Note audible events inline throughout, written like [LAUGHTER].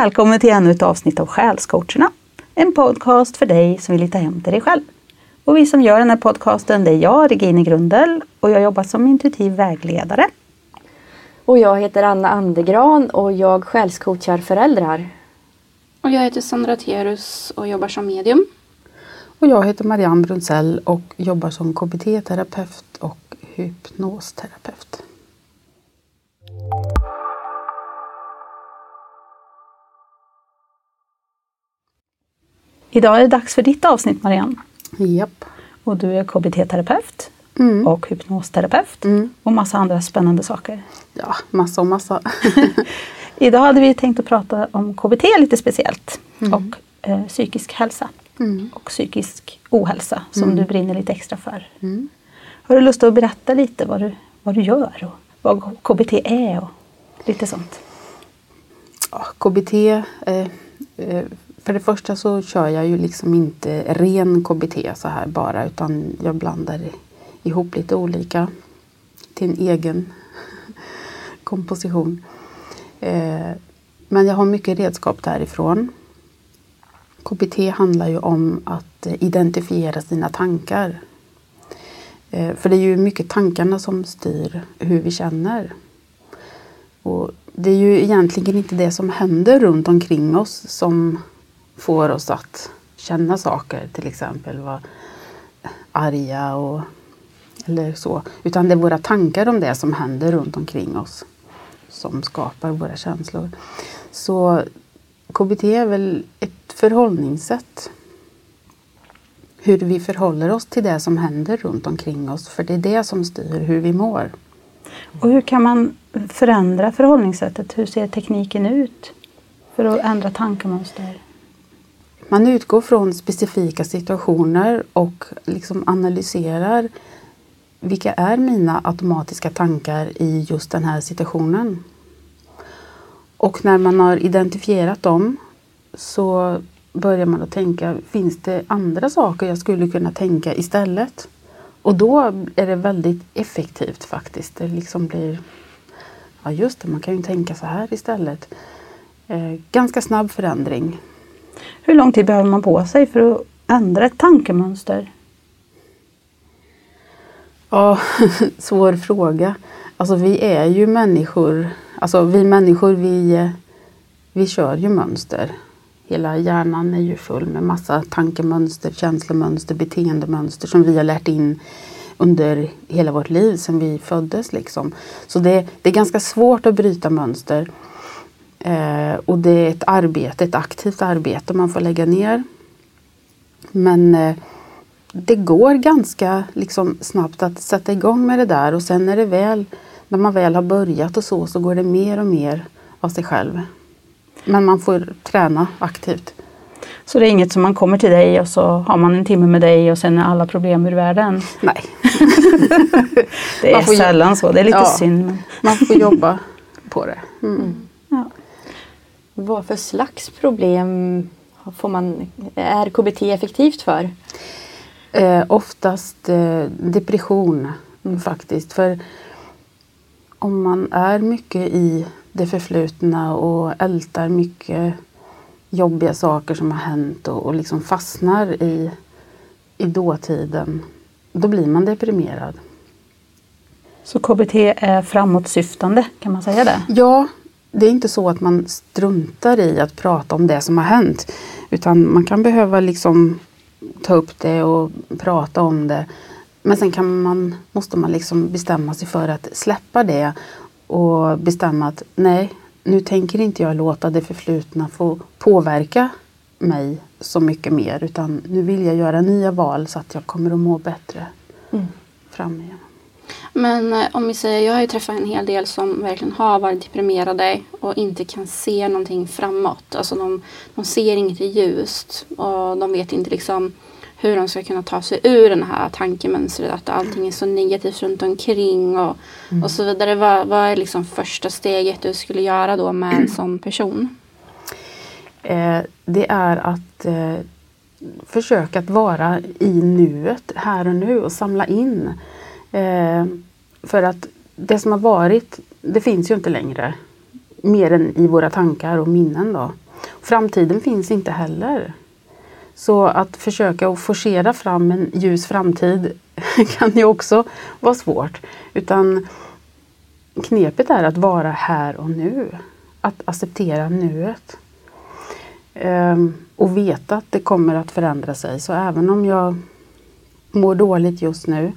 Välkommen till ännu ett avsnitt av Själscoacherna. En podcast för dig som vill hitta hem till dig själv. Och vi som gör den här podcasten det är jag, Regine Grundel, och jag jobbar som intuitiv vägledare. Och jag heter Anna Andegran och jag själscoachar föräldrar. Och jag heter Sandra Terus och jobbar som medium. Och jag heter Marianne Brunsell och jobbar som KBT-terapeut och hypnosterapeut. Idag är det dags för ditt avsnitt Marianne. Japp. Och du är KBT-terapeut Mm. och hypnosterapeut Mm. och massa andra spännande saker. Ja, massa och massa. [LAUGHS] Idag hade vi tänkt att prata om KBT lite speciellt Mm. och eh, psykisk hälsa Mm. och psykisk ohälsa som Mm. du brinner lite extra för. Mm. Har du lust att berätta lite vad du, vad du gör och vad KBT är och lite sånt? Ja, KBT, eh, eh, för det första så kör jag ju liksom inte ren KBT så här bara utan jag blandar ihop lite olika till en egen [LAUGHS] komposition. Eh, men jag har mycket redskap därifrån. KBT handlar ju om att identifiera sina tankar. Eh, för det är ju mycket tankarna som styr hur vi känner. Och det är ju egentligen inte det som händer runt omkring oss som får oss att känna saker, till exempel vara arga och eller så. Utan det är våra tankar om det som händer runt omkring oss som skapar våra känslor. Så KBT är väl ett förhållningssätt. Hur vi förhåller oss till det som händer runt omkring oss. För det är det som styr hur vi mår. Och hur kan man förändra förhållningssättet? Hur ser tekniken ut för att ändra tankemönster? Man utgår från specifika situationer och liksom analyserar vilka är mina automatiska tankar i just den här situationen. Och när man har identifierat dem så börjar man att tänka, finns det andra saker jag skulle kunna tänka istället? Och då är det väldigt effektivt faktiskt. Det liksom blir, ja just det, man kan ju tänka så här istället. Eh, ganska snabb förändring. Hur lång tid behöver man på sig för att ändra ett tankemönster? Ja, [LAUGHS] svår fråga. Alltså vi är ju människor. Alltså vi människor vi, vi kör ju mönster. Hela hjärnan är ju full med massa tankemönster, känslomönster, beteendemönster som vi har lärt in under hela vårt liv sedan vi föddes. Liksom. Så det, det är ganska svårt att bryta mönster. Eh, och det är ett arbete, ett aktivt arbete man får lägga ner. Men eh, det går ganska liksom, snabbt att sätta igång med det där och sen är det väl, när man väl har börjat och så, så går det mer och mer av sig själv. Men man får träna aktivt. Så det är inget som man kommer till dig och så har man en timme med dig och sen är alla problem ur världen? Nej, [LAUGHS] Det är sällan så, det är lite Ja. synd. Man får jobba på det. Mm. ja. Vad för slags problem får man, är KBT effektivt för? Eh, oftast eh, depression faktiskt. För om man är mycket i det förflutna och ältar mycket jobbiga saker som har hänt och, och liksom fastnar i, i dåtiden, då blir man deprimerad. Så KBT är framåtsyftande, kan man säga det? Ja, det är inte så att man struntar i att prata om det som har hänt. Utan man kan behöva liksom ta upp det och prata om det. Men sen kan man, måste man liksom bestämma sig för att släppa det och bestämma att nej, nu tänker inte jag låta det förflutna få påverka mig så mycket mer utan nu vill jag göra nya val så att jag kommer att må bättre Mm. fram igen. Men eh, om vi säger, jag har ju träffat en hel del som verkligen har varit deprimerade och inte kan se någonting framåt. Alltså de, de ser inget ljust och de vet inte liksom hur de ska kunna ta sig ur den här tankemönstret. Att allting är så negativt runt omkring och, och så vidare. Vad, vad är liksom första steget du skulle göra då med en sån person? Eh, det är att eh, försöka att vara i nuet, här och nu och samla in. Eh, för att det som har varit, det finns ju inte längre. mer än i våra tankar och minnen. Då. Framtiden finns inte heller. Så att försöka att forcera fram en ljus framtid [LAUGHS] kan ju också vara svårt. Utan knepet är att vara här och nu. Att acceptera nuet. Ehm, och veta att det kommer att förändra sig. Så även om jag mår dåligt just nu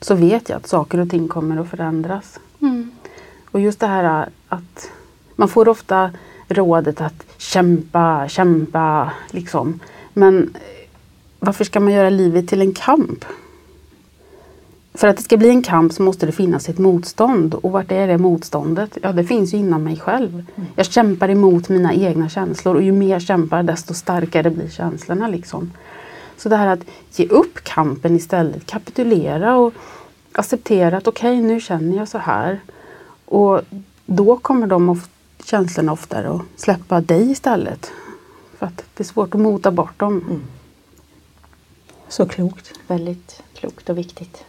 så vet jag att saker och ting kommer att förändras. Mm. Och just det här att man får ofta rådet att kämpa, kämpa liksom. Men varför ska man göra livet till en kamp? För att det ska bli en kamp så måste det finnas ett motstånd. Och vart är det motståndet? Ja, det finns ju inom mig själv. Jag kämpar emot mina egna känslor och ju mer jag kämpar desto starkare blir känslorna. Liksom. Så det här att ge upp kampen istället, kapitulera och acceptera att okej, okay, nu känner jag så här. Och då kommer de of känslorna oftare att släppa dig istället. För att det är svårt att mota bort dem. Mm. Så klokt. Väldigt klokt och viktigt.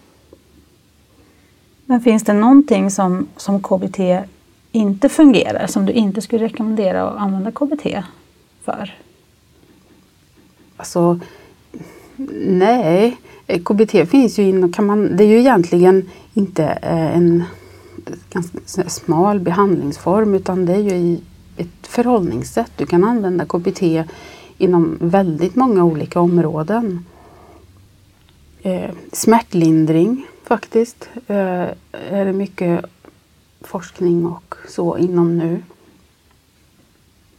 Men finns det någonting som, som KBT inte fungerar, som du inte skulle rekommendera att använda KBT för? Alltså, nej. Eh, KBT finns ju inom, kan man, det är ju egentligen inte eh, en ganska smal behandlingsform utan det är ju ett förhållningssätt. Du kan använda KBT inom väldigt många olika områden. Eh, smärtlindring faktiskt eh, är det mycket forskning och så inom nu.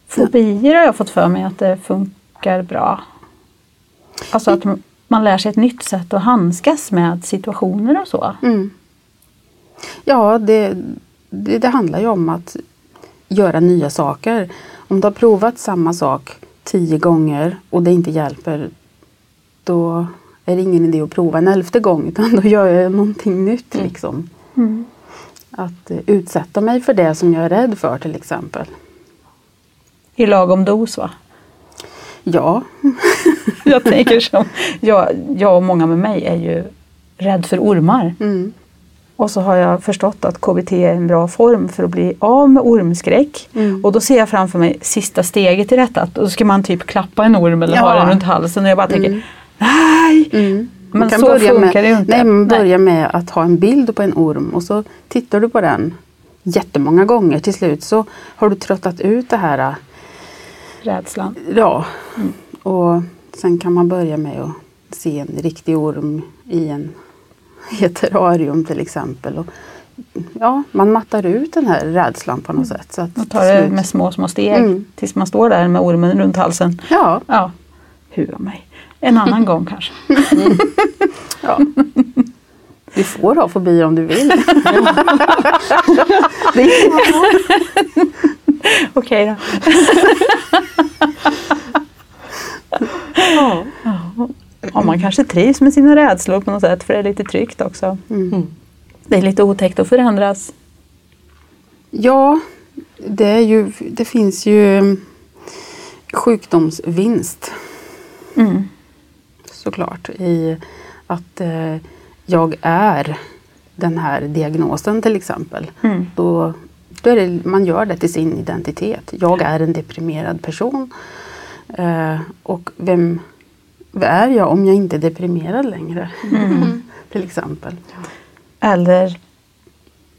Fobier har jag fått för mig att det funkar bra. Alltså att man lär sig ett nytt sätt att handskas med situationer och så. Mm. Ja, det, det, det, handlar ju om att göra nya saker. Om du har provat samma sak tio gånger och det inte hjälper, då är det ingen idé att prova en elfte gång utan då gör jag någonting nytt. Mm. Liksom. Mm. Att uh, utsätta mig för det som jag är rädd för till exempel. I lagom dos va? Ja. [LAUGHS] [LAUGHS] jag tänker som, jag, jag och många med mig är ju rädd för ormar. Mm. Och så har jag förstått att KBT är en bra form för att bli av med ormskräck. Mm. Och då ser jag framför mig sista steget i detta. Då ska man typ klappa en orm eller ja. ha den runt halsen och jag bara tänker mm. nej! Mm. Men så funkar med, det ju inte. Nej, man börjar med att ha en bild på en orm och så tittar du på den jättemånga gånger. Till slut så har du tröttat ut det här äh, rädslan. Ja. Mm. Och sen kan man börja med att se en riktig orm i en i ett terrarium till exempel. Och, ja, man mattar ut den här rädslan på något mm. sätt. Så att och tar det med små, små steg mm. tills man står där med ormen runt halsen. Ja. ja. Hua mig. En annan gång kanske. Mm. [LAUGHS] Ja. Du får ha fobi om du vill. [LAUGHS] Okej då. [LAUGHS] ja. Ja, man kanske trivs med sina rädslor på något sätt för det är lite tryggt också. Mm. mm. Det är lite otäckt att förändras. Ja, det, är ju, det finns ju sjukdomsvinst. Mm. Såklart i att eh, jag är den här diagnosen till exempel. Mm. Då, då är det, man gör det till sin identitet. Jag är en deprimerad person. Eh, och vem vad är jag om jag inte är deprimerad längre? Mm. [LAUGHS] Till exempel. Eller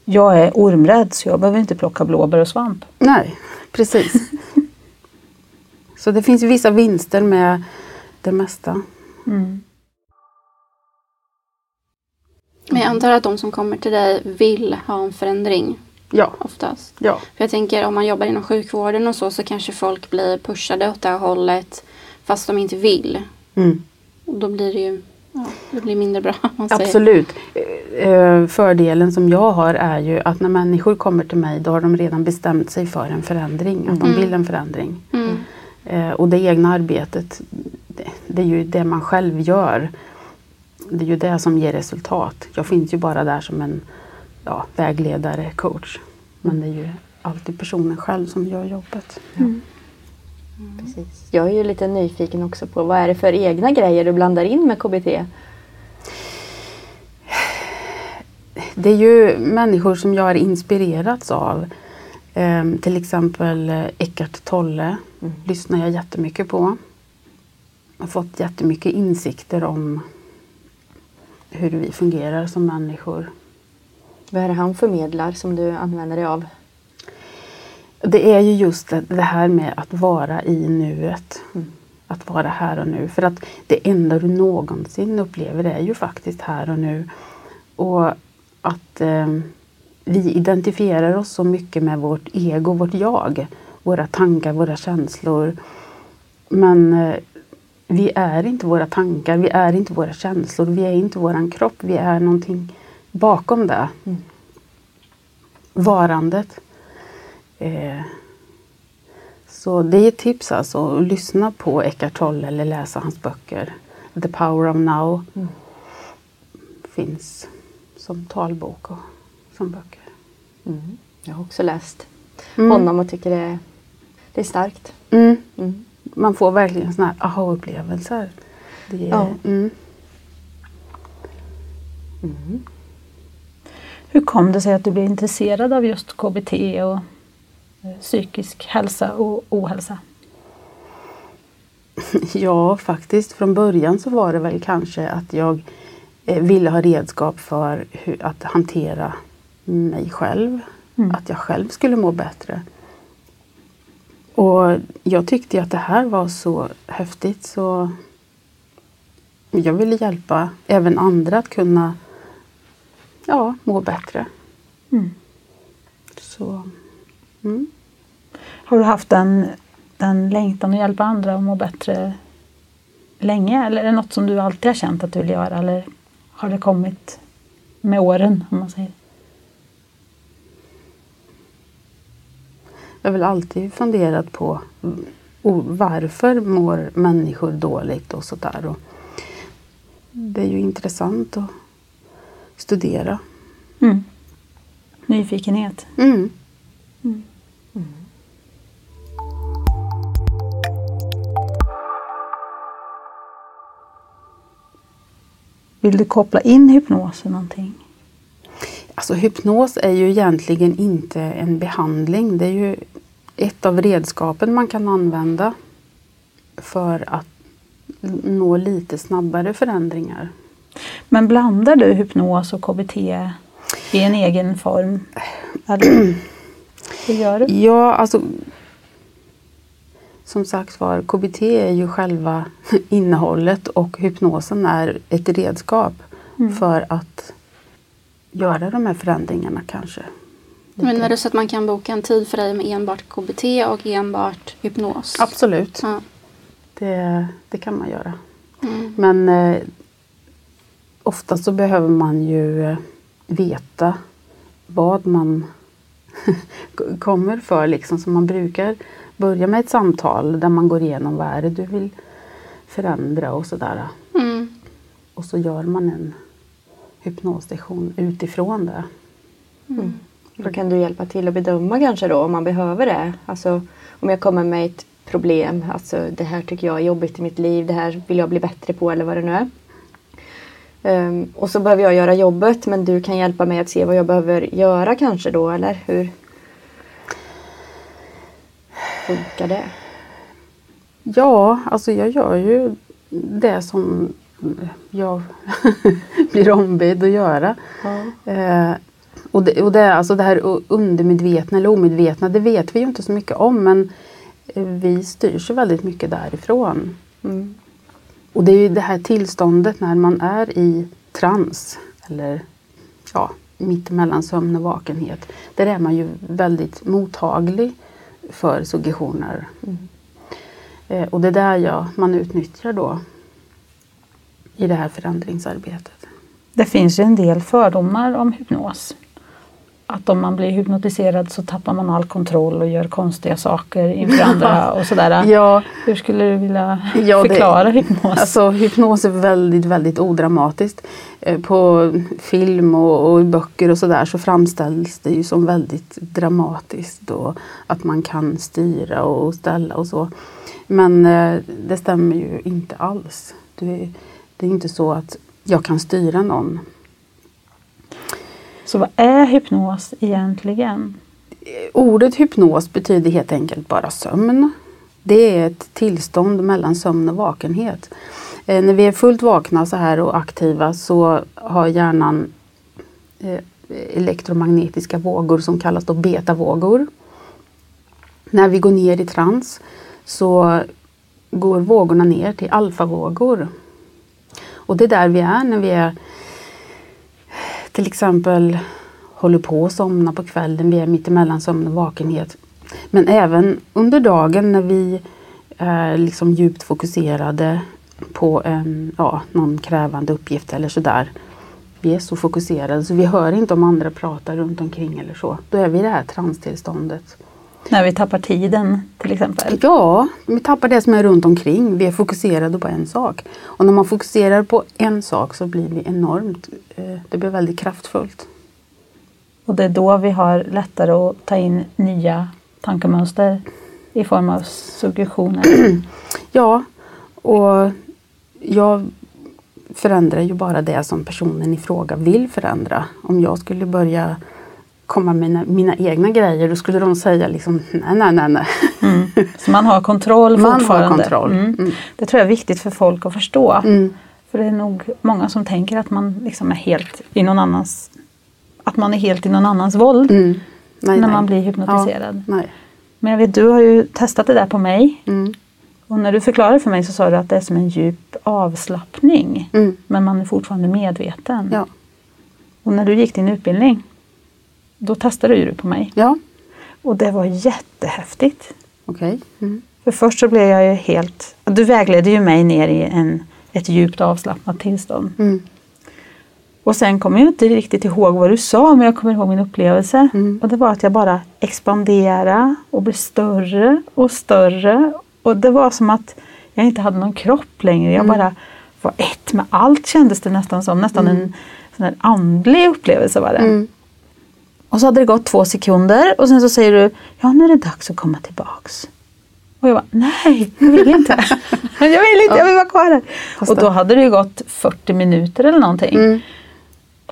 jag är ormrädd så jag behöver inte plocka blåbär och svamp. Nej, precis. [LAUGHS] så det finns vissa vinster med det mesta. Mm. Men jag antar att de som kommer till dig vill ha en förändring? Ja. Oftast. Ja. För jag tänker om man jobbar inom sjukvården och så så kanske folk blir pushade åt det här hållet fast de inte vill. Mm. Och då blir det ju ja, det blir mindre bra. [LAUGHS] Absolut. Eh, fördelen som jag har är ju att när människor kommer till mig då har de redan bestämt sig för en förändring. Att de mm. vill en förändring. Mm. Eh, och det egna arbetet, det, det är ju det man själv gör. Det är ju det som ger resultat. Jag finns ju bara där som en ja, vägledare, coach. Men det är ju alltid personen själv som gör jobbet. Mm. Mm. Precis. Jag är ju lite nyfiken också på vad är det för egna grejer du blandar in med KBT? Det är ju människor som jag har inspirerats av. Eh, till exempel eh, Eckart Tolle mm. lyssnar jag jättemycket på. Jag har fått jättemycket insikter om hur vi fungerar som människor. Vad är det han förmedlar som du använder dig av? Det är ju just det här med att vara i nuet. Mm. Att vara här och nu. För att det enda du någonsin upplever är ju faktiskt här och nu. Och att eh, vi identifierar oss så mycket med vårt ego, vårt jag. Våra tankar, våra känslor. Men eh, vi är inte våra tankar, vi är inte våra känslor, vi är inte våran kropp. Vi är någonting bakom det. Mm. Varandet. Eh, så det är ett tips alltså att lyssna på Eckart Tolle eller läsa hans böcker. The Power of Now mm. finns som talbok och som böcker. Mm. Jag har också läst mm. honom och tycker det är, det är starkt. Mm. Mm. Man får verkligen sådana här aha-upplevelser. Ja. Hur kom det sig att du blev intresserad av just KBT och eh, psykisk hälsa och ohälsa? [LAUGHS] Ja, faktiskt från början så var det väl kanske att jag eh, ville ha redskap för att hantera mig själv. Mm. Att jag själv skulle må bättre. Och jag tyckte att det här var så häftigt så jag ville hjälpa även andra att kunna ja, må bättre. Mm. Så, mm. Har du haft den, den längtan att hjälpa andra att må bättre länge eller är det något som du alltid har känt att du vill göra eller har det kommit med åren om man säger? Jag har väl alltid funderat på varför mår människor dåligt och sådär. Det är ju intressant att studera. Mm. Nyfikenhet. Mm. Mm. Vill du koppla in hypnosen någonting? Alltså hypnos är ju egentligen inte en behandling. Det är ju ett av redskapen man kan använda för att nå lite snabbare förändringar. Men blandar du hypnos och KBT i en egen form? Eller hur gör du? Ja, alltså som sagt var, KBT är ju själva [LAUGHS] innehållet och hypnosen är ett redskap mm. för att göra de här förändringarna kanske. Men är det så att man kan boka en tid för dig med enbart KBT och enbart hypnos? Absolut. Ja. Det, det kan man göra. Mm. Men eh, ofta så behöver man ju eh, veta vad man [LAUGHS] kommer för. Liksom. Så man brukar börja med ett samtal där man går igenom vad är det du vill förändra och sådär. Mm. Och så gör man en hypnossession utifrån det. Mm. Då kan du hjälpa till att bedöma kanske då om man behöver det. Alltså om jag kommer med ett problem, alltså det här tycker jag är jobbigt i mitt liv, det här vill jag bli bättre på eller vad det nu är. Um, och så behöver jag göra jobbet men du kan hjälpa mig att se vad jag behöver göra kanske då eller hur funkar det? Ja, alltså jag gör ju det som jag [LAUGHS] blir ombedd att göra. Ja. Eh, och det, och det, alltså det här undermedvetna eller omedvetna, det vet vi ju inte så mycket om men eh, vi styrs ju väldigt mycket därifrån. Mm. Och det är ju det här tillståndet när man är i trans eller ja, mittemellan sömn och vakenhet. Där är man ju väldigt mottaglig för suggestioner. Mm. Eh, och det är där jag, man utnyttjar då i det här förändringsarbetet. Det finns ju en del fördomar om hypnos. Att om man blir hypnotiserad så tappar man all kontroll och gör konstiga saker inför andra och sådär. Ja. Hur skulle du vilja ja, förklara det, hypnos? Alltså, hypnos är väldigt, väldigt odramatiskt. Eh, på film och, och böcker och sådär så framställs det ju som väldigt dramatiskt och att man kan styra och ställa och så. Men eh, det stämmer ju inte alls. Det, det är inte så att jag kan styra någon. Så vad är hypnos egentligen? Ordet hypnos betyder helt enkelt bara sömn. Det är ett tillstånd mellan sömn och vakenhet. Eh, när vi är fullt vakna så här och aktiva så har hjärnan eh, elektromagnetiska vågor som kallas då betavågor. När vi går ner i trans så går vågorna ner till alfavågor. Och det är där vi är när vi är till exempel håller på att somna på kvällen, vi är mitt emellan sömn och vakenhet. Men även under dagen när vi är liksom djupt fokuserade på en, ja, någon krävande uppgift eller sådär. Vi är så fokuserade så vi hör inte om andra pratar runt omkring eller så. Då är vi i det här transtillståndet. När vi tappar tiden till exempel? Ja, vi tappar det som är runt omkring. Vi är fokuserade på en sak. Och när man fokuserar på en sak så blir vi enormt, eh, det blir väldigt kraftfullt. Och det är då vi har lättare att ta in nya tankemönster i form av suggestioner? [CLEARS THROAT] ja, och jag förändrar ju bara det som personen i fråga vill förändra. Om jag skulle börja komma med mina, mina egna grejer då skulle de säga liksom nej, nej, nej. nej. Mm. Så man har kontroll man fortfarande? Har kontroll. Mm. Mm. Det tror jag är viktigt för folk att förstå. Mm. För det är nog många som tänker att man liksom är helt i någon annans att man är helt i någon annans våld Mm. Nej, när nej. man blir hypnotiserad. Ja, nej. Men jag vet, du har ju testat det där på mig. Och när du förklarade för mig så sa du att det är som en djup avslappning. Men man är fortfarande medveten. Ja. Och när du gick din utbildning, då testade du det på mig. Ja, Och det var jättehäftigt. okej. Mm. För först så blev jag ju helt... Du vägledde ju mig ner i en, ett djupt avslappnat tillstånd. Mm. Och sen kommer jag inte riktigt ihåg vad du sa, men jag kommer ihåg min upplevelse. Mm. Och det var att jag bara expanderade och blev större och större. Och det var som att jag inte hade någon kropp längre. Jag Mm. bara var ett med allt kändes det nästan som. Nästan en sån här andlig upplevelse var det. Och så hade det gått två sekunder och sen så säger du, ja nu är det dags att komma tillbaks. Och jag bara, nej, jag vill inte. [LAUGHS] jag vill inte, jag vill vara kvar här. Och då hade det gått 40 minuter eller någonting. Mm.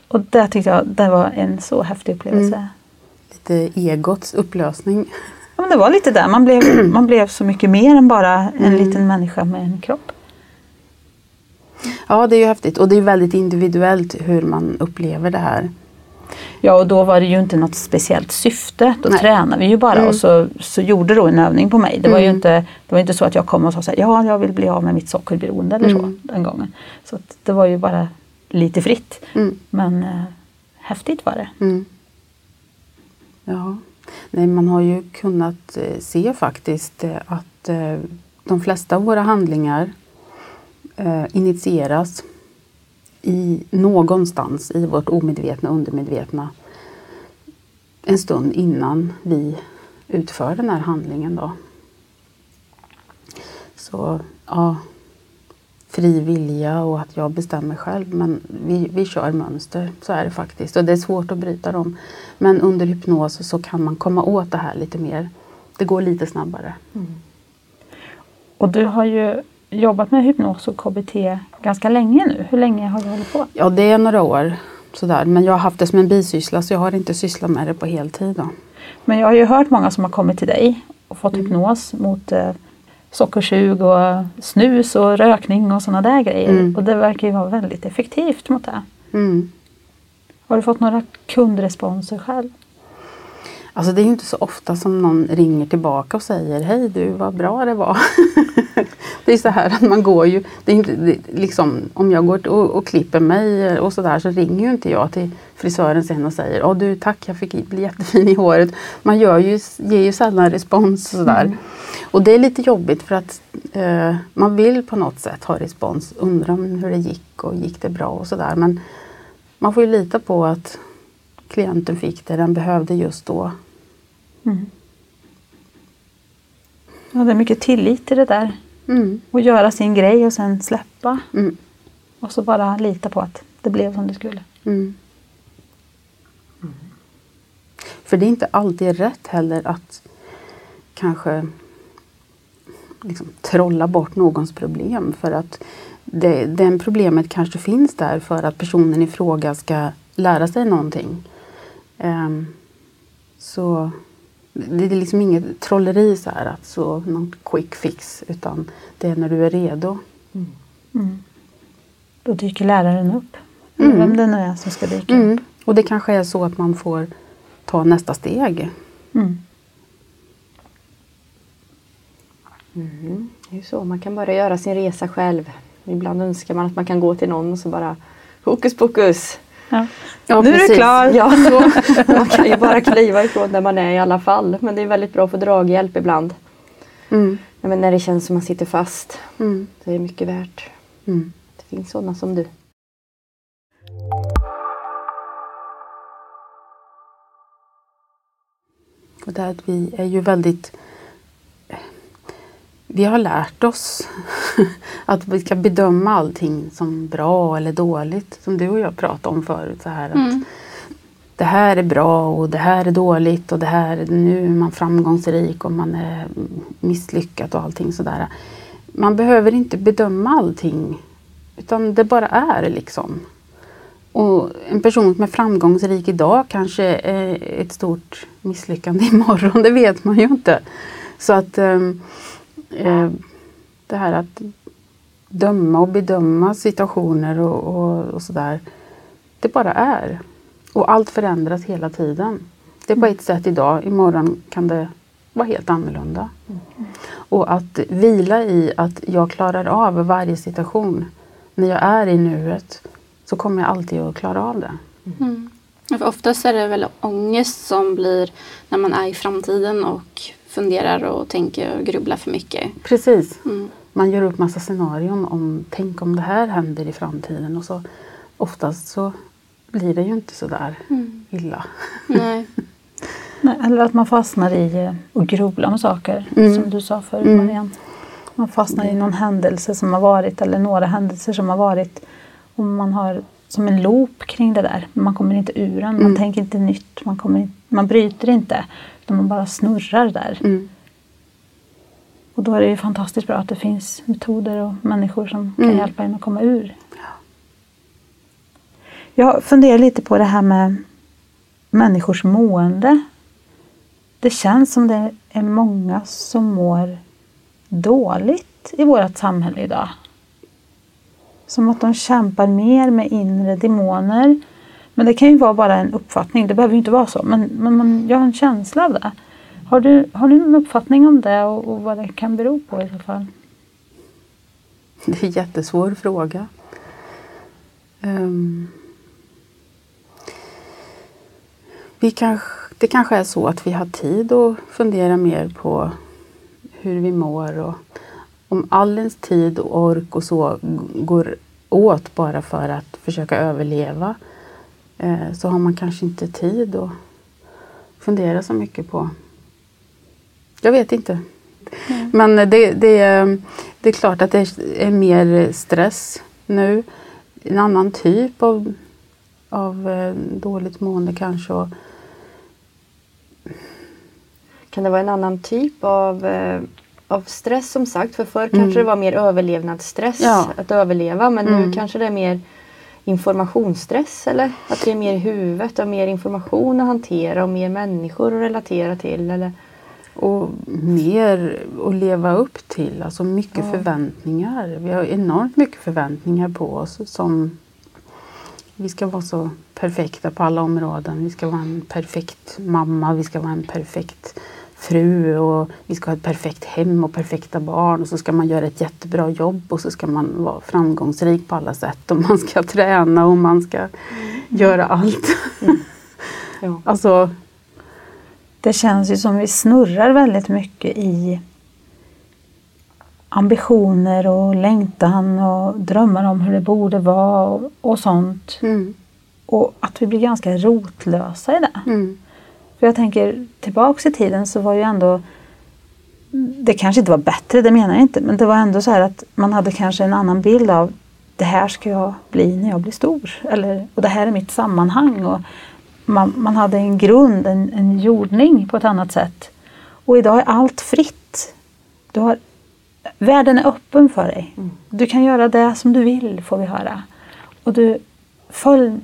Och det tyckte jag det var en så häftig upplevelse. Mm. Lite egots upplösning. Ja, men det var lite där, man blev, [CLEARS THROAT] man blev så mycket mer än bara en Mm. liten människa med en kropp. Ja, det är ju häftigt och det är väldigt individuellt hur man upplever det här. Ja och då var det ju inte något speciellt syfte. Då Nej. tränade vi ju bara Mm. och så, så gjorde då en övning på mig. Det var ju Mm. inte, det var inte så att jag kom och sa så här, ja jag vill bli av med mitt sockerberoende eller så Mm. den gången. Så att det var ju bara lite fritt. Mm. Men eh, häftigt var det. Mm. Ja, nej man har ju kunnat eh, se faktiskt eh, att eh, de flesta av våra handlingar initieras i någonstans i vårt omedvetna undermedvetna en stund innan vi utför den här handlingen. Då. Så ja, fri vilja och att jag bestämmer själv. Men vi, vi kör mönster, så är det faktiskt. Och det är svårt att bryta dem. Men under hypnos så kan man komma åt det här lite mer. Det går lite snabbare. Mm. Och du har ju jobbat med hypnos och KBT ganska länge nu. Hur länge har du hållit på? Ja, det är några år. Sådär. Men jag har haft det som en bisyssla så jag har inte sysslat med det på heltid. Då. Men jag har ju hört många som har kommit till dig och fått Mm. hypnos mot eh, sockersug och snus och rökning och sådana där grejer. Mm. Och det verkar ju vara väldigt effektivt mot det. Mm. Har du fått några kundresponser själv? Alltså det är ju inte så ofta som någon ringer tillbaka och säger Hej du, vad bra det var. [LAUGHS] det är så här att man går ju, det är inte, det, liksom, om jag går och, och klipper mig och sådär så ringer ju inte jag till frisören sen och säger Åh du tack jag fick bli jättefin i håret. Man gör ju, ger ju sällan respons och sådär. Mm. Och det är lite jobbigt för att eh, man vill på något sätt ha respons. Undra om hur det gick och gick det bra och sådär. Men man får ju lita på att klienten fick det den behövde just då. Mm. Ja, det är mycket tillit i det där. Mm. Att göra sin grej och sen släppa. Mm. Och så bara lita på att det blev som det skulle. Mm. För det är inte alltid rätt heller att kanske liksom trolla bort någons problem. För att det, den problemet kanske finns där för att personen i fråga ska lära sig någonting. Ehm, så Det är liksom inget trolleri så här, att så någon quick fix utan det är när du är redo. Mm. Då dyker läraren upp. Mm. Vem det nu är som ska dyka Mm. upp. Och det kanske är så att man får ta nästa steg. Mm. Mm. Det är ju så, man kan bara göra sin resa själv. Ibland önskar man att man kan gå till någon och så bara hokus pokus. Ja. Ja, nu är du precis. klar! Ja, [LAUGHS] så, man kan ju bara kliva ifrån där man är i alla fall. Men det är väldigt bra att få draghjälp ibland. Mm. Nej, Men när det känns som man sitter fast Mm. så är det mycket värt. Mm. Det finns sådana som du. Och det här vi är ju väldigt... Vi har lärt oss [LAUGHS] att vi ska bedöma allting som bra eller dåligt. Som du och jag pratade om förut. Så här, att Mm. Det här är bra och det här är dåligt och det här, nu är man framgångsrik och man är misslyckad och allting sådär. Man behöver inte bedöma allting. Utan det bara är liksom. Och en person som är framgångsrik idag kanske är ett stort misslyckande [LAUGHS] imorgon. Det vet man ju inte. Så att eh, Eh, det här att döma och bedöma situationer och, och, och sådär. Det bara är. Och allt förändras hela tiden. Det är på ett sätt idag, imorgon kan det vara helt annorlunda. Och att vila i att jag klarar av varje situation. När jag är i nuet så kommer jag alltid att klara av det. Mm. För oftast är det väl ångest som blir när man är i framtiden och funderar och tänker och grubblar för mycket. Precis. Mm. Man gör upp massa scenarion om tänk om det här händer i framtiden och så oftast så blir det ju inte så där Mm. illa. Nej. [LAUGHS] Nej, eller att man fastnar i eh, och grubblar med saker. Mm. Som du sa förut Mm. Marianne. Man fastnar i någon händelse som har varit eller några händelser som har varit. Och man har som en loop kring det där. Man kommer inte ur den. Man Mm. tänker inte nytt. Man, kommer, man bryter inte. Utan man bara snurrar där. Mm. Och då är det ju fantastiskt bra att det finns metoder och människor som kan Mm. hjälpa en att komma ur. Jag funderar lite på det här med människors mående. Det känns som det är många som mår dåligt i vårt samhälle idag. Som att de kämpar mer med inre demoner. Men det kan ju vara bara en uppfattning, det behöver ju inte vara så. Men, men man, jag har en känsla av det. Har du, har du någon uppfattning om det och, och vad det kan bero på i så fall? Det är en jättesvår fråga. Um, vi kanske, det kanske är så att vi har tid att fundera mer på hur vi mår och om all ens tid och ork och så går åt bara för att försöka överleva så har man kanske inte tid att fundera så mycket på. Jag vet inte. Men det, det, är- det är klart att det är mer stress nu. En annan typ av, av eh, dåligt mående kanske. Och, Kan det vara en annan typ av, eh, av stress som sagt? För förr Mm. kanske det var mer överlevnadsstress Ja. att överleva men Mm. nu kanske det är mer informationsstress eller att det är mer i huvudet och mer information att hantera och mer människor att relatera till. Eller? och mer att leva upp till. Alltså mycket Ja. förväntningar. Vi har enormt mycket förväntningar på oss. som Vi ska vara så perfekta på alla områden. Vi ska vara en perfekt mamma, vi ska vara en perfekt fru och vi ska ha ett perfekt hem och perfekta barn och så ska man göra ett jättebra jobb och så ska man vara framgångsrik på alla sätt och man ska [LAUGHS] träna och man ska göra allt. [LAUGHS] Ja. Alltså, Det känns ju som vi snurrar väldigt mycket i ambitioner och längtan och drömmar om hur det borde vara och, och sånt. mm, Och att vi blir ganska rotlösa i det. mm, För jag tänker tillbaks i tiden så var ju ändå det kanske inte var bättre, det menar jag inte, men det var ändå så här att man hade kanske en annan bild av det här ska jag bli när jag blir stor. Eller, och det här är mitt sammanhang. Och man, man hade en grund, en, en jordning på ett annat sätt. Och idag är allt fritt. Du har, världen är öppen för dig. Du kan göra det som du vill, får vi höra. Och du följ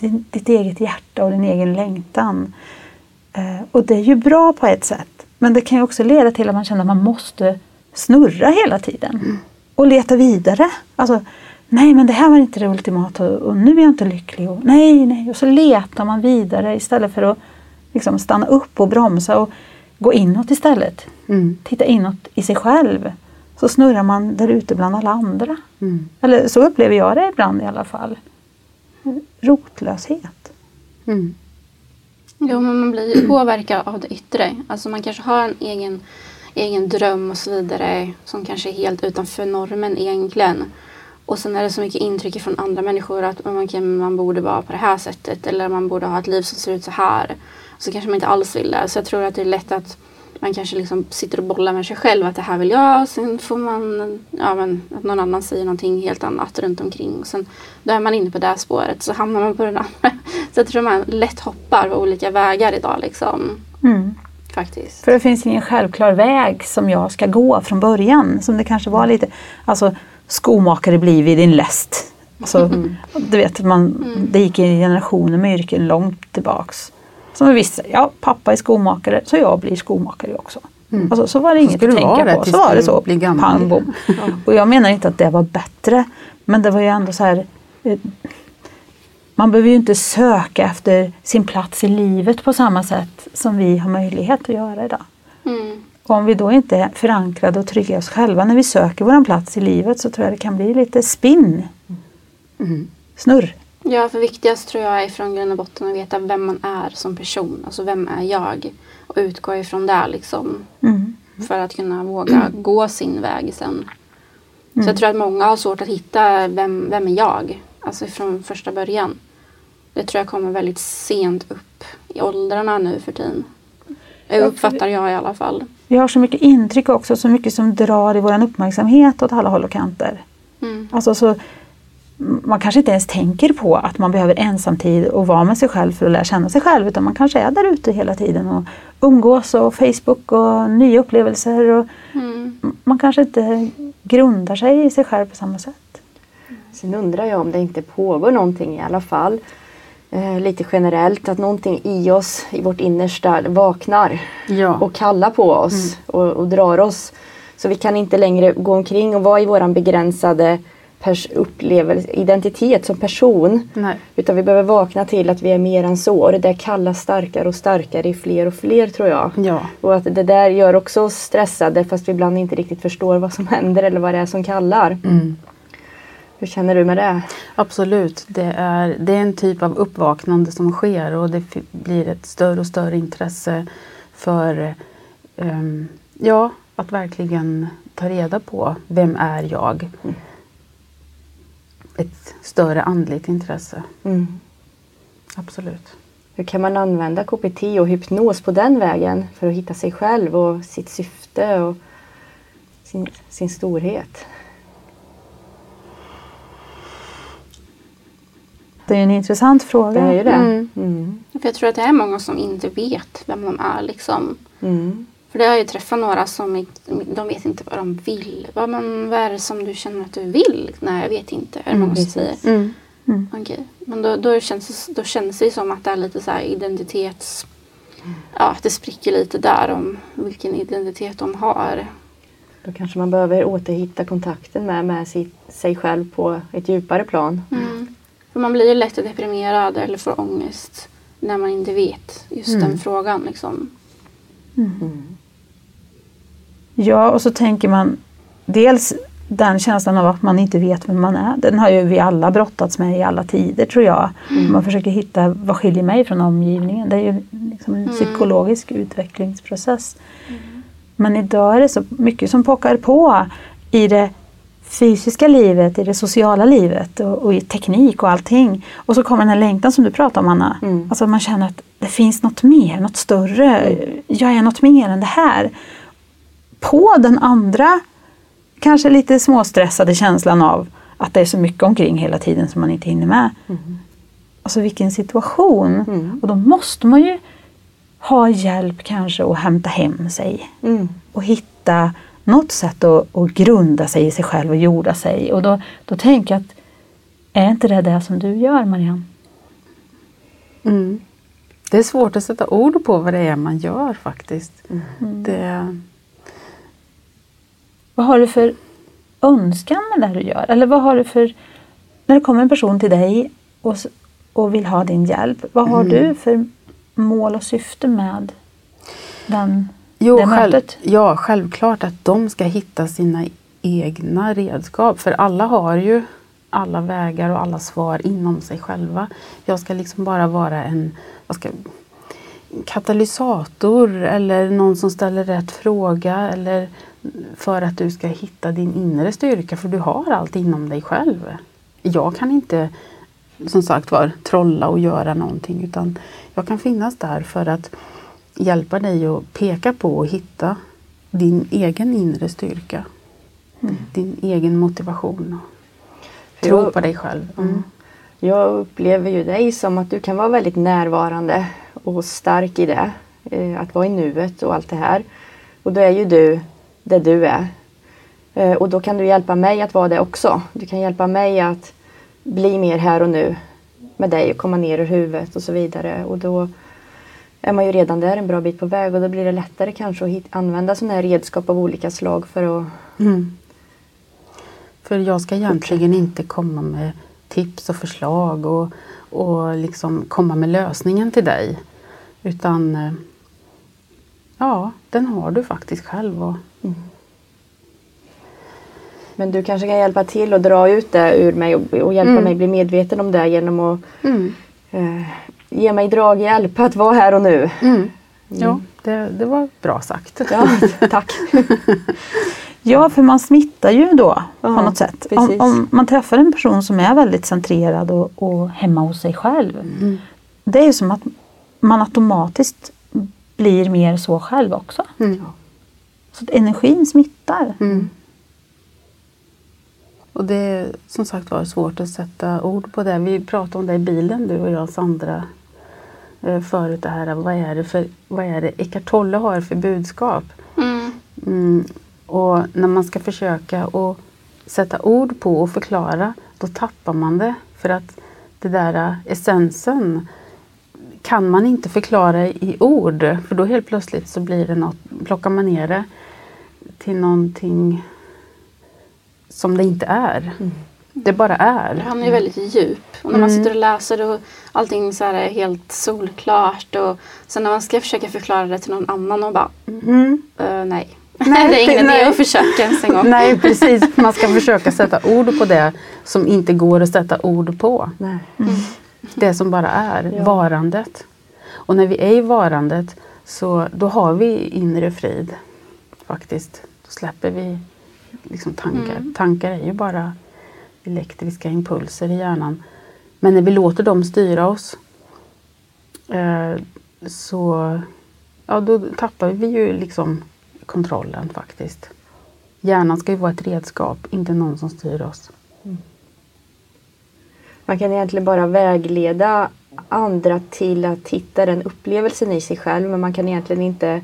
din, ditt eget hjärta och din egen längtan. Eh, och det är ju bra på ett sätt. Men det kan ju också leda till att man känner att man måste snurra hela tiden. Mm. Och leta vidare. Alltså, nej men det här var inte det ultimata och nu är jag inte lycklig. Och, nej, nej. Och så letar man vidare istället för att liksom, stanna upp och bromsa och gå inåt istället. Mm. Titta inåt i sig själv. Så snurrar man där ute bland alla andra. Mm. Eller så upplever jag det ibland i alla fall. Rotlöshet. Mm. Jo, men man blir ju påverkad av det yttre. Alltså man kanske har en egen, egen dröm och så vidare som kanske är helt utanför normen egentligen. Och sen är det så mycket intryck från andra människor att okay, man borde vara på det här sättet eller man borde ha ett liv som ser ut så här. Så kanske man inte alls vill det. Så jag tror att det är lätt att man kanske liksom sitter och bollar med sig själv att det här vill jag. Sen får man, ja men att någon annan säger någonting helt annat runt omkring. Och sen då är man inne på det här spåret så hamnar man på det andra. [LAUGHS] Så jag tror man lätt hoppar på olika vägar idag liksom. Mm. Faktiskt. För det finns ingen självklar väg som jag ska gå från början. Som det kanske var lite, alltså skomakare blir vid din läst. Alltså, mm. Du vet, man, mm. det gick i generationer med yrken långt tillbaks. Som visste, ja pappa är skomakare så jag blir skomakare också. Mm. Alltså, så var det inget att tänka på. Så var det så. Pang bom. Ja. Och jag menar inte att det var bättre. Men det var ju ändå så här. Eh, man behöver ju inte söka efter sin plats i livet på samma sätt som vi har möjlighet att göra idag. Mm. Och om vi då inte är förankrade och trygga oss själva när vi söker vår plats i livet så tror jag det kan bli lite spinn. Mm. Snurr. Ja, för viktigast tror jag är från grund botten att veta vem man är som person. Alltså vem är jag? Och utgå ifrån det liksom. Mm. För att kunna våga mm. gå sin väg sen. Mm. Så jag tror att många har svårt att hitta vem, vem är jag? Alltså från första början. Det tror jag kommer väldigt sent upp i åldrarna nu för tiden. Jag uppfattar jag i alla fall. Vi har så mycket intryck också, så mycket som drar i vår uppmärksamhet åt alla håll och kanter. Mm. Alltså så man kanske inte ens tänker på att man behöver ensamtid och vara med sig själv för att lära känna sig själv utan man kanske är där ute hela tiden och umgås och Facebook och nya upplevelser. Och mm. Man kanske inte grundar sig i sig själv på samma sätt. Sen undrar jag om det inte pågår någonting i alla fall eh, lite generellt att någonting i oss, i vårt innersta vaknar ja. och kallar på oss mm. och, och drar oss. Så vi kan inte längre gå omkring och vara i våran begränsade upplevelse, identitet som person. Nej. Utan vi behöver vakna till att vi är mer än så. Och det där kallas starkare och starkare i fler och fler tror jag. Ja. Och att det där gör också oss stressade fast vi ibland inte riktigt förstår vad som händer eller vad det är som kallar. Mm. Hur känner du med det? Absolut. Det är, det är en typ av uppvaknande som sker och det blir ett större och större intresse för um, ja, att verkligen ta reda på vem är jag? Mm ett större andligt intresse. Mm. Absolut. Hur kan man använda KPT och hypnos på den vägen för att hitta sig själv och sitt syfte och sin, sin storhet? Det är en intressant fråga. Det är ju det. Mm. Mm. För jag tror att det är många som inte vet vem de är. Liksom. Mm. För det har jag ju träffat några som de vet inte vad de vill. Vad, men, vad är det som du känner att du vill? Nej, jag vet inte. Är det mm, många som säger. Mm. Mm. Okay. Men då, då, känns, då känns det som att det är lite så identitets... Ja, det spricker lite där om vilken identitet de har. Då kanske man behöver återhitta kontakten med, med sig, sig själv på ett djupare plan. Mm. För man blir ju lätt deprimerad eller får ångest när man inte vet just den mm. frågan. Liksom. Mm. Ja, och så tänker man dels den känslan av att man inte vet vem man är. Den har ju vi alla brottats med i alla tider tror jag. Mm. Man försöker hitta vad skiljer mig från omgivningen. Det är ju liksom en mm. psykologisk utvecklingsprocess. Mm. Men idag är det så mycket som pockar på i det fysiska livet, i det sociala livet och, och, i teknik och allting. Och så kommer den här längtan som du pratar om Anna. Mm. Alltså man känner att det finns något mer, något större. Mm. Jag är något mer än det här på den andra kanske lite småstressade känslan av att det är så mycket omkring hela tiden som man inte hinner med. Mm. Alltså vilken situation! Mm. Och då måste man ju ha hjälp kanske att hämta hem sig mm. och hitta något sätt att, att, grunda sig i sig själv och jorda sig. Och då, då tänker jag att är inte det det som du gör Marianne? Mm. Det är svårt att sätta ord på vad det är man gör faktiskt. Mm. Det, Vad har du för önskan med det du gör? Eller vad har du för... När det kommer en person till dig och, och vill ha din hjälp, vad har du för mål och syfte med den, jo, det själv, mötet? ja, självklart att de ska hitta sina egna redskap. För alla har ju alla vägar och alla svar inom sig själva. Jag ska liksom bara vara en vad ska, katalysator eller någon som ställer rätt fråga eller för att du ska hitta din inre styrka för du har allt inom dig själv. Jag kan inte som sagt var trolla och göra någonting utan jag kan finnas där för att hjälpa dig att peka på och hitta din egen inre styrka. Din egen motivation. För Tro jag- på dig själv. Mm. Jag upplever ju dig som att du kan vara väldigt närvarande och stark i det. Eh, att vara i nuet och allt det här. Och då är ju du det du är. Eh, och då kan du hjälpa mig att vara det också. Du kan hjälpa mig att bli mer här och nu med dig och komma ner ur huvudet och så vidare. Och då är man ju redan där en bra bit på väg och då blir det lättare kanske att hit, använda sådana här redskap av olika slag för att Mm. För jag ska egentligen inte komma med tips och förslag och, och liksom komma med lösningen till dig. Utan eh, ja, den har du faktiskt själv. Och, Men du kanske kan hjälpa till och dra ut det ur mig och, och hjälpa Mm. mig bli medveten om det genom att eh, ge mig draghjälp att vara här och nu. Mm. Ja, det, det var bra sagt. Ja, [LAUGHS] tack. Ja, för man smittar ju då på Ja, något sätt. Om, om man träffar en person som är väldigt centrerad och, och hemma hos sig själv. Mm. Det är ju som att man automatiskt blir mer så själv också. Mm. Så att energin smittar. Mm. Och det är som sagt var svårt att sätta ord på det. Vi pratade om det i bilen du och jag Sandra eh, förut. Det här, vad är det för, vad är det Eckart Tolle har för budskap? Mm. Mm. Och när man ska försöka att sätta ord på och förklara då tappar man det. För att det där eh, essensen kan man inte förklara i ord. För då helt plötsligt så blir det något, plockar man ner det till någonting som det inte är. Det bara är. Han är ju väldigt djup. Och när man sitter och läser och allting så här är helt solklart. Och sen när man ska försöka förklara det till någon annan och bara Mm. "Eh, nej. Nej, [LAUGHS] det är ingen idé att försöka ens en gång. Nej precis, man ska försöka sätta ord på det som inte går att sätta ord på. Nej. Det som bara är, Ja. varandet. Och när vi är i varandet så då har vi inre frid. Faktiskt. Då släpper vi liksom tankar. Tankar är ju bara elektriska impulser i hjärnan. Men när vi låter dem styra oss eh, så ja, då tappar vi ju liksom kontrollen faktiskt. Hjärnan ska ju vara ett redskap, inte någon som styr oss. Man kan egentligen bara vägleda andra till att hitta den upplevelsen i sig själv men man kan egentligen inte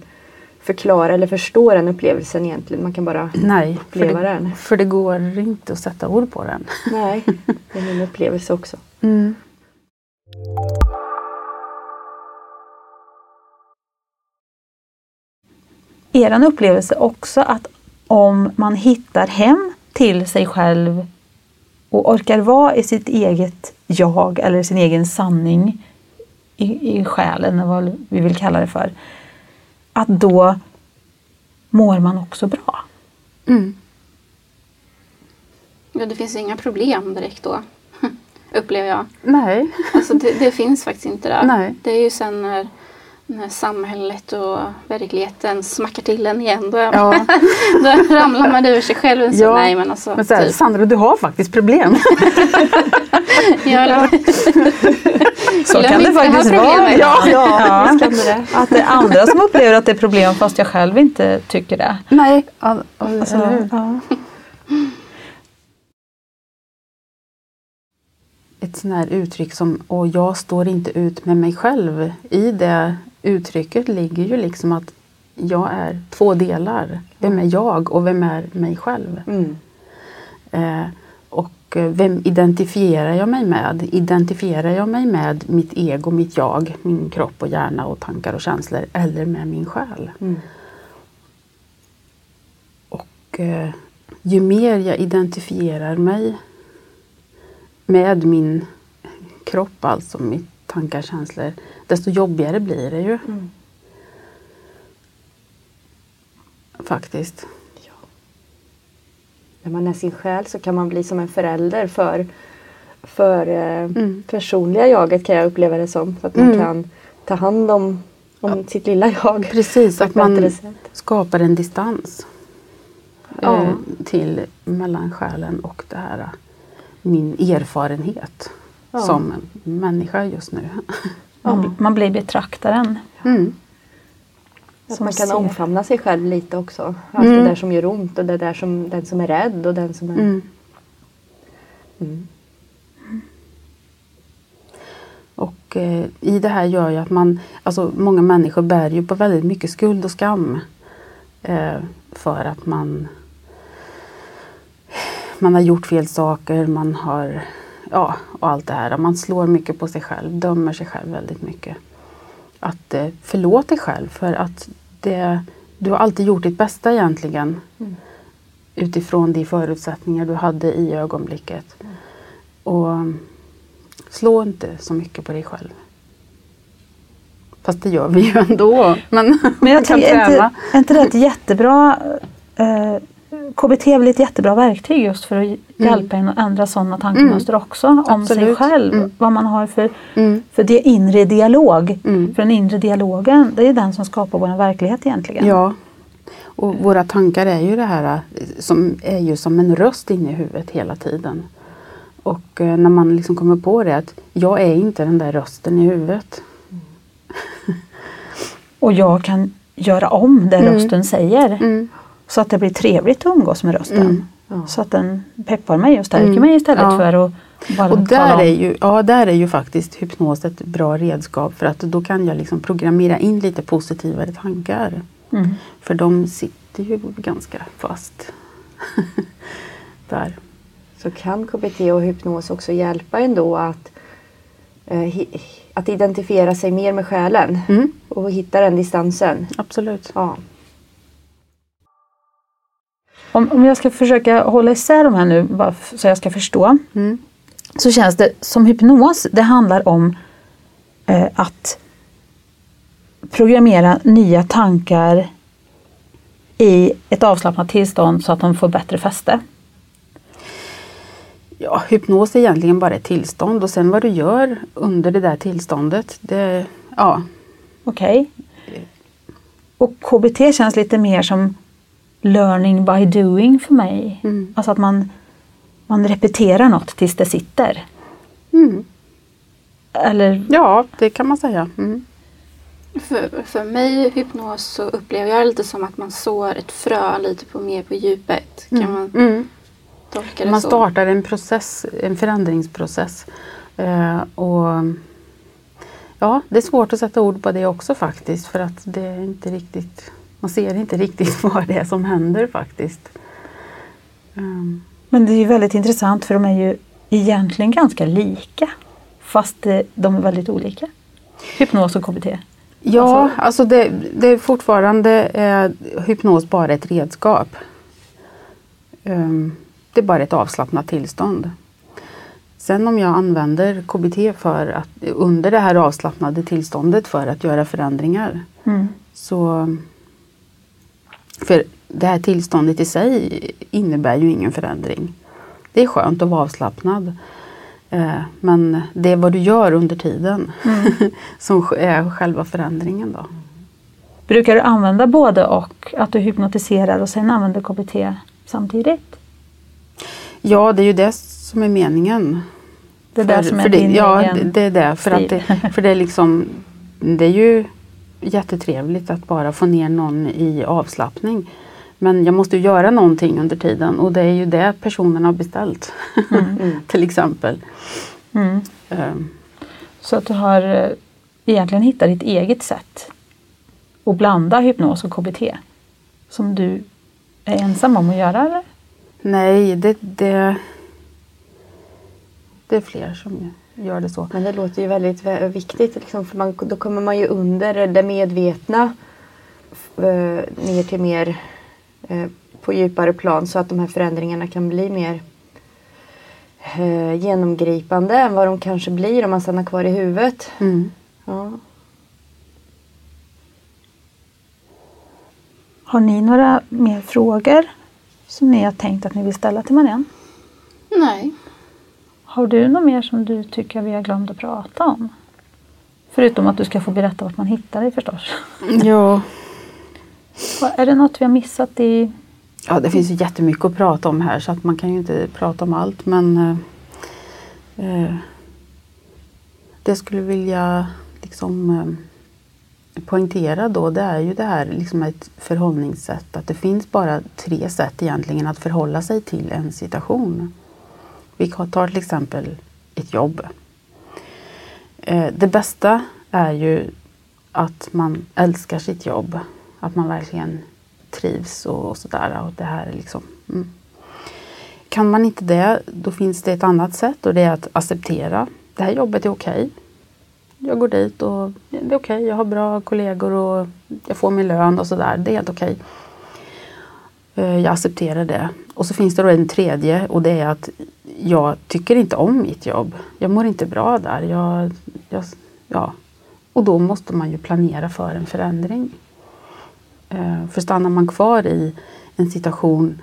förklara eller förstå den upplevelsen egentligen. Man kan bara Nej, för uppleva det, den. för det går inte att sätta ord på den. Nej, [LAUGHS] det är min upplevelse också. Er upplevelse också att om man hittar hem till sig själv och orkar vara i sitt eget jag eller sin egen sanning i, i själen, vad vi vill kalla det för, att då mår man också bra. Mm. Ja, det finns inga problem direkt då. [LAUGHS] Upplever jag. Nej. Alltså det, det finns faktiskt inte där. Nej. Det är ju sen när, när samhället och verkligheten smackar till en igen. Då, Ja. [LAUGHS] då ramlar man ur sig själv. Så, Ja. Nej, men alltså, Men så här, typ. Sandra, du har faktiskt problem. [LAUGHS] Ja, [LAUGHS] Så Glöm kan det faktiskt vara. Ja, Ja. Att det är andra som upplever att det är problem fast jag själv inte tycker det. Nej. Ja, Alltså, ja. Ett sånt här uttryck som och jag står inte ut med mig själv. I det uttrycket ligger ju liksom att jag är två delar. Vem är jag och vem är mig själv? Mm. Eh, och eh, vem identifierar jag mig med? Identifierar jag mig med mitt ego, mitt jag, min kropp och hjärna och tankar och känslor eller med min själ? Mm. Och eh, ju mer jag identifierar mig med min kropp, alltså mitt tankar känslor, desto jobbigare blir det ju. Mm. Faktiskt. När man är sin själ så kan man bli som en förälder för, för eh, Mm. personliga jaget kan jag uppleva det som. Så att man Mm. kan ta hand om, om sitt lilla jag. Precis, att man skapar en distans Ja. eh, till mellan själen och det här, min erfarenhet Ja. som människa just nu. [LAUGHS] Man, man blir betraktaren. Mm. Att man kan ser. omfamna sig själv lite också. Allt Mm. det där som gör ont och det där som, den som är rädd och den som är... Mm. Mm. Och eh, i det här gör ju att man, alltså många människor bär ju på väldigt mycket skuld och skam. Eh, för att man, man har gjort fel saker, man har, ja, och allt det här. Man slår mycket på sig själv, dömer sig själv väldigt mycket. Att eh, förlåt dig själv för att det, du har alltid gjort ditt bästa egentligen. Mm. Utifrån de förutsättningar du hade i ögonblicket. Och slå inte så mycket på dig själv. Fast det gör vi ju ändå. Men, Men jag [LAUGHS] tänker, är inte, är inte det ett jättebra eh, KBT är väl ett jättebra verktyg just för att hjälpa en att ändra sådana tankemönster också om sig Absolut. själv. Mm. Vad man har för, Mm. för det inre dialog. Mm. För den inre dialogen, det är den som skapar vår verklighet egentligen. Ja. Och våra tankar är ju det här som är ju som en röst inne i huvudet hela tiden. Och eh, när man liksom kommer på det att jag är inte den där rösten i huvudet. Och jag kan göra om det Mm. rösten säger. Så att det blir trevligt att umgås med rösten. Mm. Ja. Så att den peppar mig och stärker Mm. mig istället Ja. för att bara Och tala där om. är, ju, ja, där är ju faktiskt hypnos ett bra redskap för att då kan jag liksom programmera in lite positivare tankar. Mm. För de sitter ju ganska fast. [LAUGHS] där. Så kan KBT och hypnos också hjälpa ändå att, eh, att identifiera sig mer med själen Mm, och hitta den distansen. absolut. Ja. Om, om jag ska försöka hålla isär de här nu bara så jag ska förstå. Mm. Så känns det som hypnos, det handlar om eh, att programmera nya tankar i ett avslappnat tillstånd så att de får bättre fäste. Ja, hypnos är egentligen bara ett tillstånd och sen vad du gör under det där tillståndet, det, ja, Okej? Och KBT känns lite mer som learning by doing för mig. Mm. Alltså att man, man repeterar något tills det sitter. mm. Eller ja det kan man säga. Mm. För, för mig hypnos så upplever jag det lite som att man sår ett frö lite på mer på djupet. Kan man Mm. tolka det Man så? startar en process, en förändringsprocess. Eh, och Ja, det är svårt att sätta ord på det också faktiskt för att det är inte riktigt man ser inte riktigt [LAUGHS] vad det är som händer faktiskt. Um, Men det är ju väldigt intressant för de är ju egentligen ganska lika. Fast eh, de är väldigt olika. Hypnos och KBT. ja, alltså, det, det är fortfarande är hypnos bara ett redskap. Um, det är bara ett avslappnat tillstånd. Sen om jag använder KBT för att, under det här avslappnade tillståndet för att göra förändringar Mm. så för det här tillståndet i sig innebär ju ingen förändring. Det är skönt att vara avslappnad. Eh, Men det är vad du gör under tiden [LAUGHS] som är själva förändringen. Då. Brukar du använda både och? Att du hypnotiserar och sen använder KBT samtidigt? Ja, det är ju det som är meningen. Det är det som är för det, din Ja, egen det, det är det. För, att det, för det är liksom Det är ju jättetrevligt att bara få ner någon i avslappning. Men jag måste ju göra någonting under tiden och det är ju det personen har beställt. [LAUGHS] Till exempel. Mm. Ehm, Så att du har eh, egentligen hittat ditt eget sätt att blanda hypnos och KBT. Som du är ensam om att göra eller? Nej, det, det, det är fler som gör det så. Men det låter ju väldigt vä- viktigt. Liksom, för man, då kommer man ju under det medvetna eh, ner till mer eh, på djupare plan så att de här förändringarna kan bli mer eh, genomgripande än vad de kanske blir om man stannar kvar i huvudet. Mm. Ja. Har ni några mer frågor som ni har tänkt att ni vill ställa till Marianne? Nej. Har du något mer som du tycker vi har glömt att prata om? Förutom att du ska få berätta vart man hittar dig förstås. [LAUGHS] Ja. Är det något vi har missat i... ja, det finns ju jättemycket att prata om här så att man kan ju inte prata om allt men eh, eh, det skulle vilja liksom eh, poängtera då det är ju det här liksom ett förhållningssätt att det finns bara tre sätt egentligen att förhålla sig till en situation. Vi tar till exempel ett jobb. Eh, det bästa är ju att man älskar sitt jobb. Att man verkligen trivs och, och sådär. Och det här är liksom, mm. Kan man inte det, då finns det ett annat sätt och det är att acceptera. Det här jobbet är okej. Jag går dit och det är okej. Jag har bra kollegor och jag får min lön och sådär. Det är helt okej. Okay. Jag accepterar det. Och så finns det då en tredje och det är att jag tycker inte om mitt jobb. Jag mår inte bra där. Jag, jag, ja. Och då måste man ju planera för en förändring. Eh, För stannar man kvar i en situation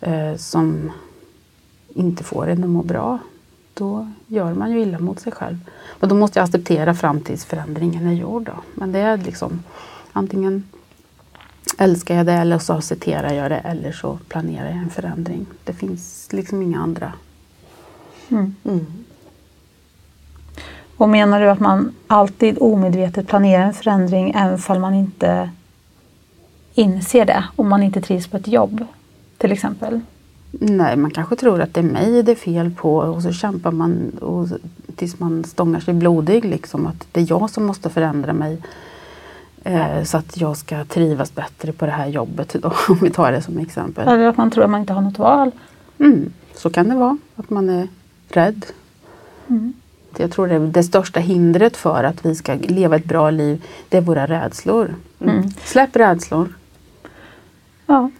eh, som inte får en att må bra, då gör man ju illa mot sig själv. Och då måste jag acceptera fram tills förändringen är gjord. Då. Men det är liksom antingen älskar jag det eller så accepterar jag det eller så planerar jag en förändring. Det finns liksom inga andra. Mm. Mm. Och menar du att man alltid omedvetet planerar en förändring även om man inte inser det? Om man inte trivs på ett jobb till exempel? Nej, man kanske tror att det är mig det är fel på och så kämpar man och, tills man stångar sig blodig. Liksom, att det är jag som måste förändra mig eh, så att jag ska trivas bättre på det här jobbet. Då, [LAUGHS] om vi tar det som exempel. Eller att man tror att man inte har något val? Mm, så kan det vara, att man är rädd. Mm. Jag tror det, är det största hindret för att vi ska leva ett bra liv, det är våra rädslor. Mm. Släpp rädslor. Ja.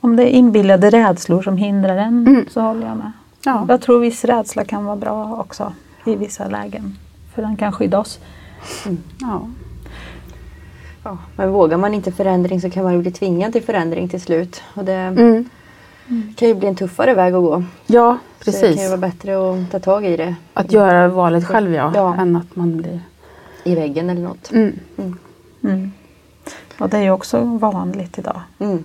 Om det är inbillade rädslor som hindrar en Mm. så håller jag med. Ja. Jag tror viss rädsla kan vara bra också i vissa lägen. För den kan skydda oss. Ja. Ja, men vågar man inte förändring så kan man ju bli tvingad till förändring till slut. Och det Mm. kan ju bli en tuffare väg att gå. ja, Så det kan precis. ju vara bättre att ta tag i det Att göra valet själv ja, Ja. än att man blir... i väggen eller något. Mm. Mm. Och det är ju också vanligt idag. Mm.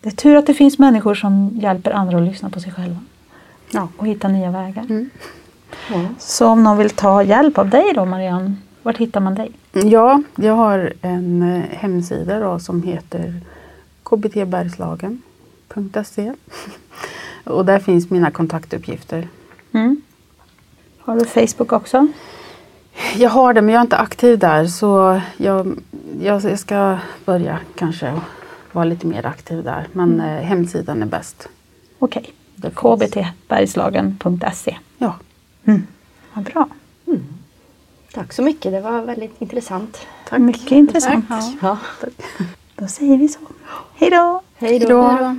Det är tur att det finns människor som hjälper andra att lyssna på sig själva Ja. och hitta nya vägar. Mm. Ja. Så om någon vill ta hjälp av dig då Marianne, vart hittar man dig? ja, jag har en eh, hemsida då som heter kbtbergslagen.se [LAUGHS] och där finns mina kontaktuppgifter. Mm. Har du Facebook också? Jag har det men jag är inte aktiv där så jag, jag, jag ska börja kanske vara lite mer aktiv där. Men eh, hemsidan är bäst. Okej. Det finns. kbtbergslagen.se Ja. mm. Vad bra. Tack så mycket, det var väldigt intressant. Tack. Mycket intressant. Ja. Då säger vi så. Hej då! Hej då!